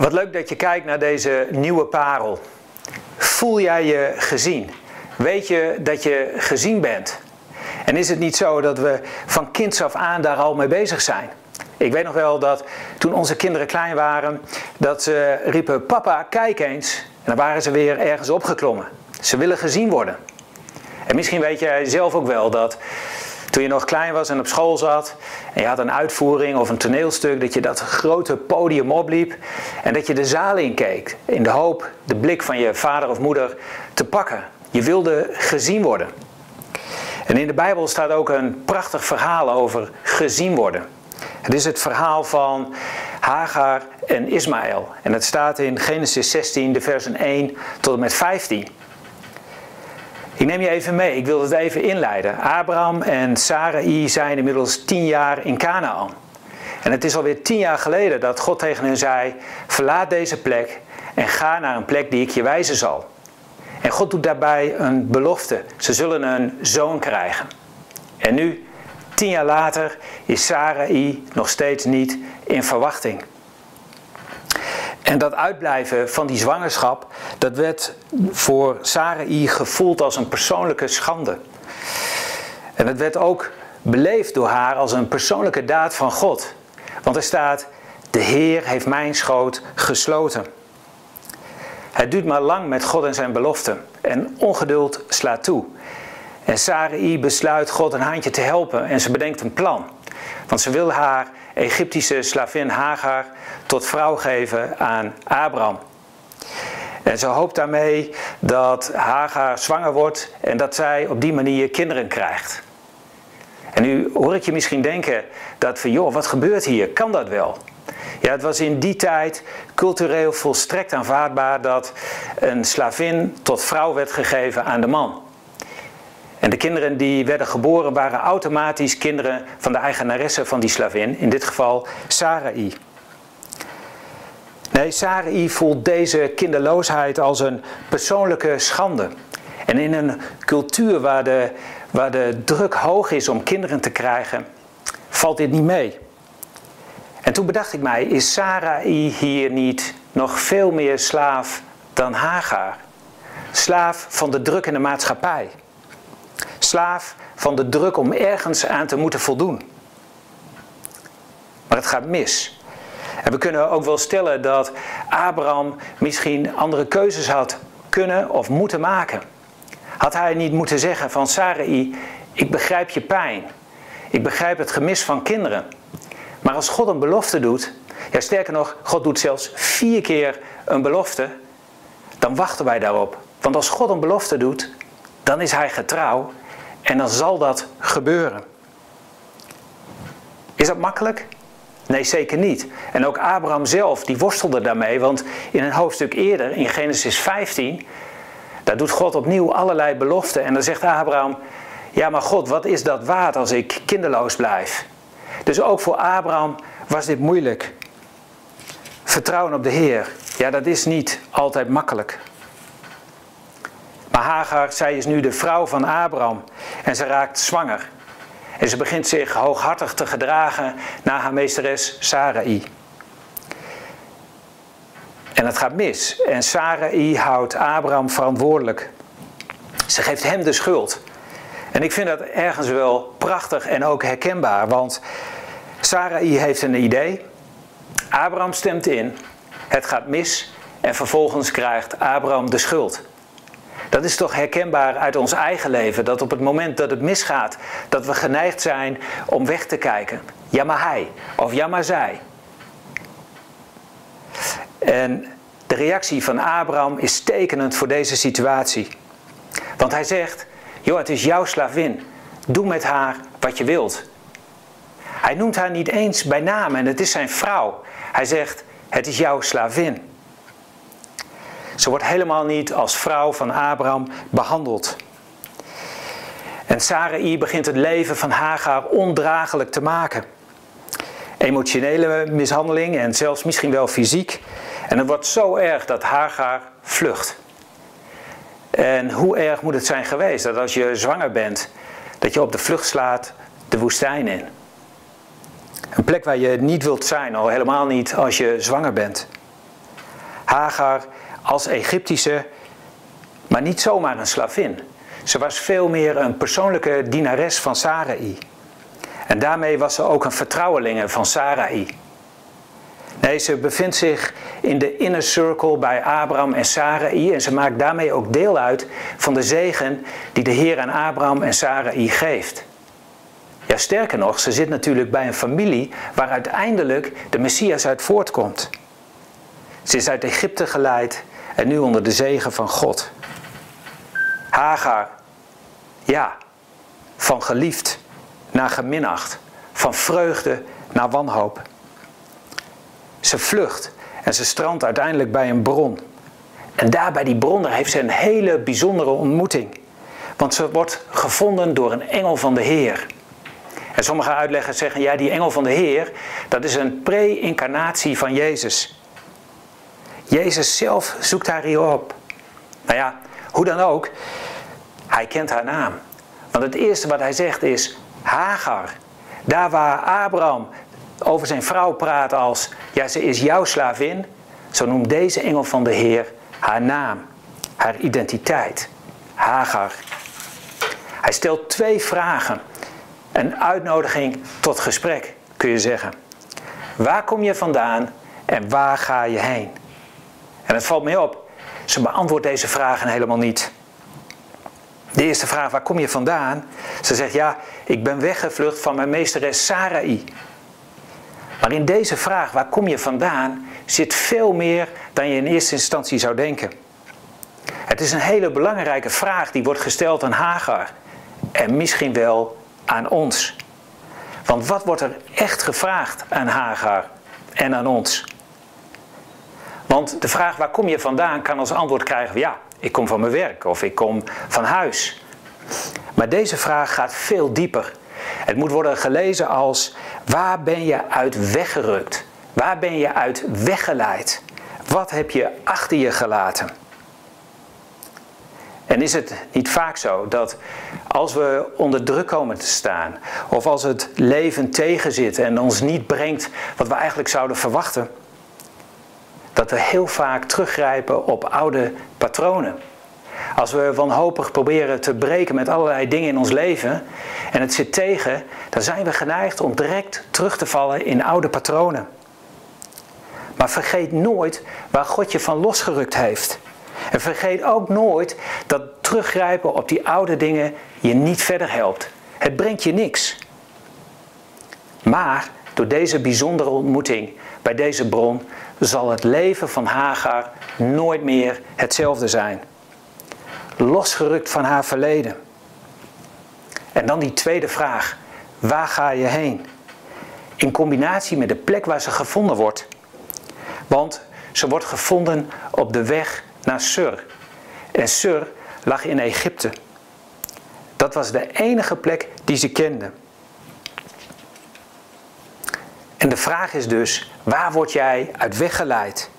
Wat leuk dat je kijkt naar deze nieuwe parel. Voel jij je gezien? Weet je dat je gezien bent? En is het niet zo dat we van kinds af aan daar al mee bezig zijn? Ik weet nog wel dat toen onze kinderen klein waren, dat ze riepen: Papa, kijk eens. En dan waren ze weer ergens opgeklommen. Ze willen gezien worden. En misschien weet jij zelf ook wel dat toen je nog klein was en op school zat en je had een uitvoering of een toneelstuk, dat je dat grote podium opliep en dat je de zaal inkeek in de hoop de blik van je vader of moeder te pakken. Je wilde gezien worden. En in de Bijbel staat ook een prachtig verhaal over gezien worden. Het is het verhaal van Hagar en Ismaël. En het staat in Genesis 16, de versen 1 tot en met 15. Ik neem je even mee, ik wil het even inleiden. Abraham en Sarai zijn inmiddels tien jaar in Canaan. En het is alweer tien jaar geleden dat God tegen hen zei: Verlaat deze plek en ga naar een plek die ik je wijzen zal. En God doet daarbij een belofte: ze zullen een zoon krijgen. En nu, tien jaar later, is Sarai nog steeds niet in verwachting. En dat uitblijven van die zwangerschap, dat werd voor Sarai gevoeld als een persoonlijke schande. En het werd ook beleefd door haar als een persoonlijke daad van God. Want er staat, de Heer heeft mijn schoot gesloten. Het duurt maar lang met God en zijn beloften. En ongeduld slaat toe. En Sarai besluit God een handje te helpen en ze bedenkt een plan. Want ze wil haar Egyptische slavin Hagar tot vrouw geven aan Abraham. En ze hoopt daarmee dat Hagar zwanger wordt en dat zij op die manier kinderen krijgt. En nu hoor ik je misschien denken dat van joh, wat gebeurt hier? Kan dat wel? Ja, het was in die tijd cultureel volstrekt aanvaardbaar dat een slavin tot vrouw werd gegeven aan de man. En de kinderen die werden geboren waren automatisch kinderen van de eigenaresse van die slavin, in dit geval Sarai. Nee, Sarai voelt deze kinderloosheid als een persoonlijke schande. En in een cultuur waar de, waar de druk hoog is om kinderen te krijgen, valt dit niet mee. En toen bedacht ik mij, is Sarai hier niet nog veel meer slaaf dan Hagar? Slaaf van de druk in de maatschappij. Slaaf van de druk om ergens aan te moeten voldoen. Maar het gaat mis. En we kunnen ook wel stellen dat Abraham misschien andere keuzes had kunnen of moeten maken. Had hij niet moeten zeggen van Sarai, ik begrijp je pijn. Ik begrijp het gemis van kinderen. Maar als God een belofte doet, ja sterker nog, God doet zelfs vier keer een belofte, dan wachten wij daarop. Want als God een belofte doet, dan is hij getrouw en dan zal dat gebeuren. Is dat makkelijk? Nee, zeker niet. En ook Abraham zelf, die worstelde daarmee, want in een hoofdstuk eerder, in Genesis 15, daar doet God opnieuw allerlei beloften. En dan zegt Abraham, ja maar God, wat is dat waard als ik kinderloos blijf? Dus ook voor Abraham was dit moeilijk. Vertrouwen op de Heer, ja dat is niet altijd makkelijk. Maar Hagar, zij is nu de vrouw van Abraham en ze raakt zwanger. En ze begint zich hooghartig te gedragen naar haar meesteres Sarai. En het gaat mis. En Sarai houdt Abraham verantwoordelijk. Ze geeft hem de schuld. En ik vind dat ergens wel prachtig en ook herkenbaar. Want Sarai heeft een idee. Abraham stemt in. Het gaat mis. En vervolgens krijgt Abraham de schuld. Dat is toch herkenbaar uit ons eigen leven. Dat op het moment dat het misgaat, dat we geneigd zijn om weg te kijken. Ja maar hij of ja maar zij. En de reactie van Abraham is tekenend voor deze situatie. Want hij zegt, joh het is jouw slavin. Doe met haar wat je wilt. Hij noemt haar niet eens bij naam en het is zijn vrouw. Hij zegt, het is jouw slavin. Ze wordt helemaal niet als vrouw van Abraham behandeld. En Sarai begint het leven van Hagar ondraaglijk te maken. Emotionele mishandeling en zelfs misschien wel fysiek. En het wordt zo erg dat Hagar vlucht. En hoe erg moet het zijn geweest dat als je zwanger bent, dat je op de vlucht slaat de woestijn in. Een plek waar je niet wilt zijn, al helemaal niet als je zwanger bent. Hagar als Egyptische, maar niet zomaar een slavin. Ze was veel meer een persoonlijke dienares van Sarai. En daarmee was ze ook een vertrouwelinge van Sarai. Nee, ze bevindt zich in de inner circle bij Abraham en Sarai en ze maakt daarmee ook deel uit van de zegen die de Heer aan Abraham en Sarai geeft. Ja, sterker nog, ze zit natuurlijk bij een familie waar uiteindelijk de Messias uit voortkomt. Ze is uit Egypte geleid en nu onder de zegen van God. Hagar, ja, van geliefd naar geminacht, van vreugde naar wanhoop. Ze vlucht en ze strandt uiteindelijk bij een bron. En daar bij die bron heeft ze een hele bijzondere ontmoeting. Want ze wordt gevonden door een engel van de Heer. En sommige uitleggers zeggen, ja, die engel van de Heer, dat is een pre-incarnatie van Jezus. Jezus zelf zoekt haar hier op. Nou ja, hoe dan ook, hij kent haar naam. Want het eerste wat hij zegt is Hagar. Daar waar Abraham over zijn vrouw praat als, ja, ze is jouw slavin, zo noemt deze engel van de Heer haar naam, haar identiteit, Hagar. Hij stelt twee vragen, een uitnodiging tot gesprek, kun je zeggen. Waar kom je vandaan en waar ga je heen? En het valt mij op, ze beantwoordt deze vragen helemaal niet. De eerste vraag, waar kom je vandaan? Ze zegt, ja, ik ben weggevlucht van mijn meesteres Sarai. Maar in deze vraag, waar kom je vandaan, zit veel meer dan je in eerste instantie zou denken. Het is een hele belangrijke vraag die wordt gesteld aan Hagar. En misschien wel aan ons. Want wat wordt er echt gevraagd aan Hagar en aan ons? Want de vraag waar kom je vandaan kan als antwoord krijgen: ja, ik kom van mijn werk of ik kom van huis. Maar deze vraag gaat veel dieper. Het moet worden gelezen als: waar ben je uit weggerukt? Waar ben je uit weggeleid? Wat heb je achter je gelaten? En is het niet vaak zo dat als we onder druk komen te staan, of als het leven tegenzit en ons niet brengt wat we eigenlijk zouden verwachten, dat we heel vaak teruggrijpen op oude patronen. Als we wanhopig proberen te breken met allerlei dingen in ons leven en het zit tegen, dan zijn we geneigd om direct terug te vallen in oude patronen. Maar vergeet nooit waar God je van losgerukt heeft. En vergeet ook nooit dat teruggrijpen op die oude dingen je niet verder helpt. Het brengt je niks. Maar door deze bijzondere ontmoeting bij deze bron zal het leven van Hagar nooit meer hetzelfde zijn. Losgerukt van haar verleden. En dan die tweede vraag: waar ga je heen? In combinatie met de plek waar ze gevonden wordt. Want ze wordt gevonden op de weg naar Sur. En Sur lag in Egypte. Dat was de enige plek die ze kende. En de vraag is dus, waar word jij uit weggeleid?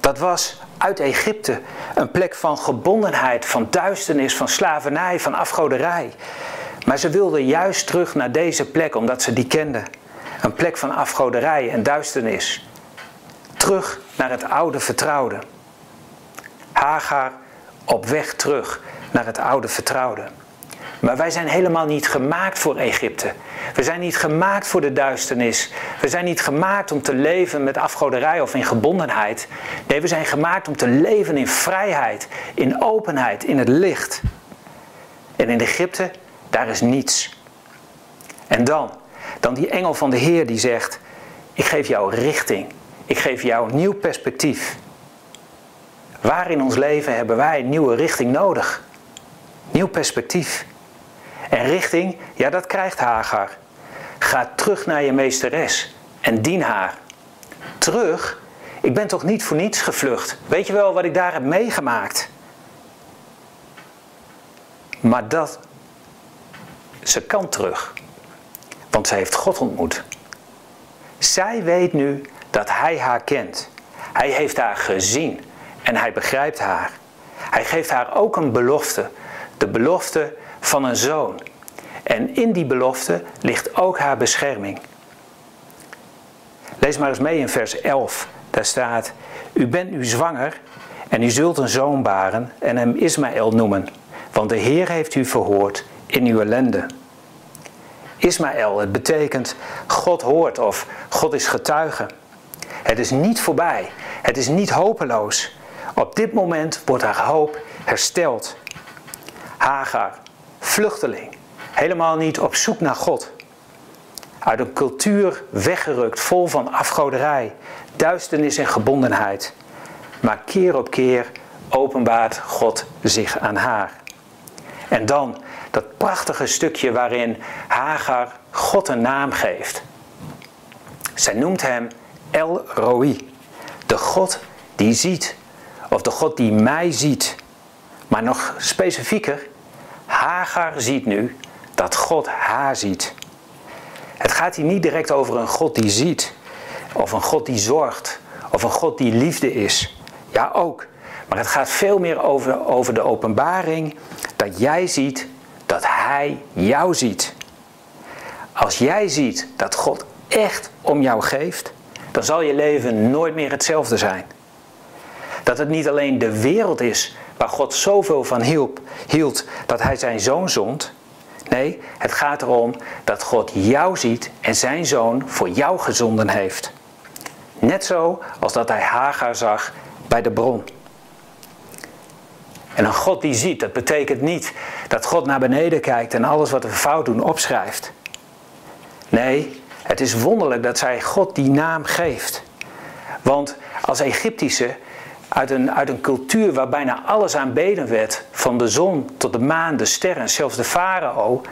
Dat was uit Egypte een plek van gebondenheid, van duisternis, van slavernij, van afgoderij. Maar ze wilden juist terug naar deze plek omdat ze die kenden. Een plek van afgoderij en duisternis. Terug naar het oude vertrouwde. Hagar op weg terug naar het oude vertrouwde. Maar wij zijn helemaal niet gemaakt voor Egypte. We zijn niet gemaakt voor de duisternis. We zijn niet gemaakt om te leven met afgoderij of in gebondenheid. Nee, we zijn gemaakt om te leven in vrijheid, in openheid, in het licht. En in Egypte, daar is niets. En dan, dan die engel van de Heer die zegt: Ik geef jou richting. Ik geef jou een nieuw perspectief. Waar in ons leven hebben wij een nieuwe richting nodig? Nieuw perspectief. En richting, ja dat krijgt Hagar. Ga terug naar je meesteres en dien haar. Terug? Ik ben toch niet voor niets gevlucht? Weet je wel wat ik daar heb meegemaakt? Maar dat, ze kan terug. Want ze heeft God ontmoet. Zij weet nu dat hij haar kent. Hij heeft haar gezien en hij begrijpt haar. Hij geeft haar ook een belofte. De belofte van een zoon. En in die belofte ligt ook haar bescherming. Lees maar eens mee in vers 11. Daar staat: U bent nu zwanger en u zult een zoon baren en hem Ismaël noemen, want de Heer heeft u verhoord in uw ellende. Ismaël, het betekent God hoort of God is getuige. Het is niet voorbij, het is niet hopeloos. Op dit moment wordt haar hoop hersteld. Hagar, vluchteling, helemaal niet op zoek naar God. Uit een cultuur weggerukt, vol van afgoderij, duisternis en gebondenheid. Maar keer op keer openbaart God zich aan haar. En dan dat prachtige stukje waarin Hagar God een naam geeft. Zij noemt hem El Roi, de God die ziet, of de God die mij ziet. Maar nog specifieker, Hagar ziet nu dat God haar ziet. Het gaat hier niet direct over een God die ziet, of een God die zorgt, of een God die liefde is. Ja, ook. Maar het gaat veel meer over, over de openbaring dat jij ziet dat Hij jou ziet. Als jij ziet dat God echt om jou geeft, dan zal je leven nooit meer hetzelfde zijn. Dat het niet alleen de wereld is waar God zoveel van hielp, hield dat Hij zijn zoon zond. Nee, het gaat erom dat God jou ziet en zijn zoon voor jou gezonden heeft. Net zo als dat hij Hagar zag bij de bron. En een God die ziet, dat betekent niet dat God naar beneden kijkt en alles wat we fout doen opschrijft. Nee, het is wonderlijk dat zij God die naam geeft. Want als Egyptische, uit een, uit een cultuur waar bijna alles aanbeden werd, van de zon tot de maan, de sterren, zelfs de farao,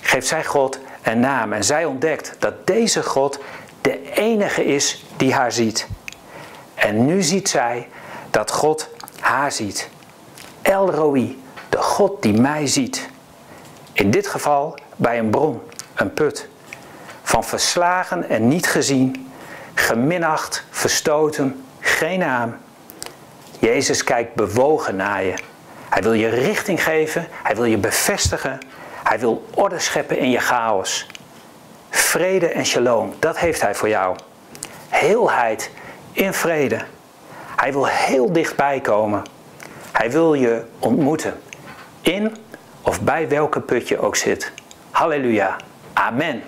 geeft zij God een naam. En zij ontdekt dat deze God de enige is die haar ziet. En nu ziet zij dat God haar ziet. El Roi, de God die mij ziet. In dit geval bij een bron, een put. Van verslagen en niet gezien, geminacht, verstoten, Jezus kijkt bewogen naar je. Hij wil je richting geven, hij wil je bevestigen, hij wil orde scheppen in je chaos. Vrede en shalom, dat heeft hij voor jou. Heelheid in vrede. Hij wil heel dichtbij komen. Hij wil je ontmoeten. In of bij welke put je ook zit. Halleluja. Amen.